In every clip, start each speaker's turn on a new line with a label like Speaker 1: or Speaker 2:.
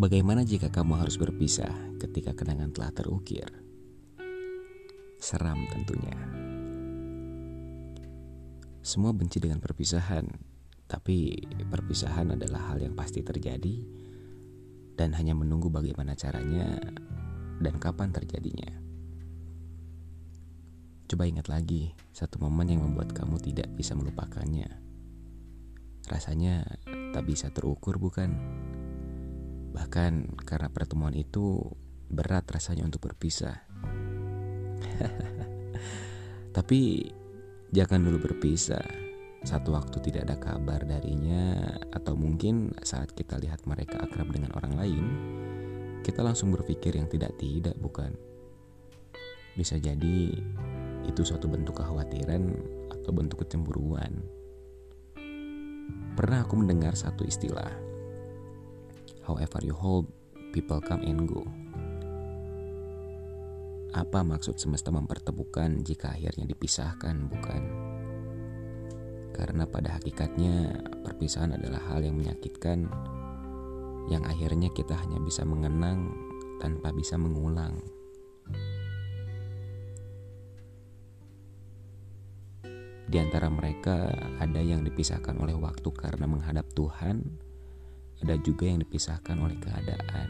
Speaker 1: Bagaimana jika kamu harus berpisah ketika kenangan telah terukir? Seram tentunya. Semua benci dengan perpisahan, tapi perpisahan adalah hal yang pasti terjadi dan hanya menunggu bagaimana caranya dan kapan terjadinya. Coba ingat lagi satu momen yang membuat kamu tidak bisa melupakannya. Rasanya tak bisa terukur, bukan? Bahkan karena pertemuan itu berat rasanya untuk berpisah. Tapi jangan dulu berpisah. Satu waktu tidak ada kabar darinya atau mungkin saat kita lihat mereka akrab dengan orang lain, kita langsung berpikir yang tidak-tidak, bukan? Bisa jadi itu suatu bentuk kekhawatiran atau bentuk kecemburuan. Pernah aku mendengar satu istilah However you hold, people come and go. Apa maksud semesta mempertemukan jika akhirnya dipisahkan, bukan? Karena pada hakikatnya perpisahan adalah hal yang menyakitkan yang akhirnya kita hanya bisa mengenang tanpa bisa mengulang. Di antara mereka ada yang dipisahkan oleh waktu karena menghadap Tuhan, ada juga yang dipisahkan oleh keadaan.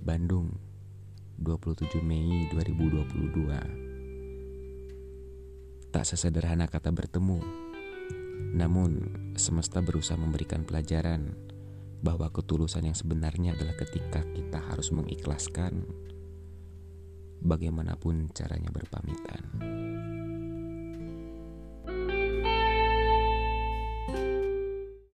Speaker 1: Bandung, 27 Mei 2022. Tak sesederhana kata bertemu, namun semesta berusaha memberikan pelajaran bahwa ketulusan yang sebenarnya adalah ketika kita harus mengikhlaskan bagaimanapun caranya berpamitan.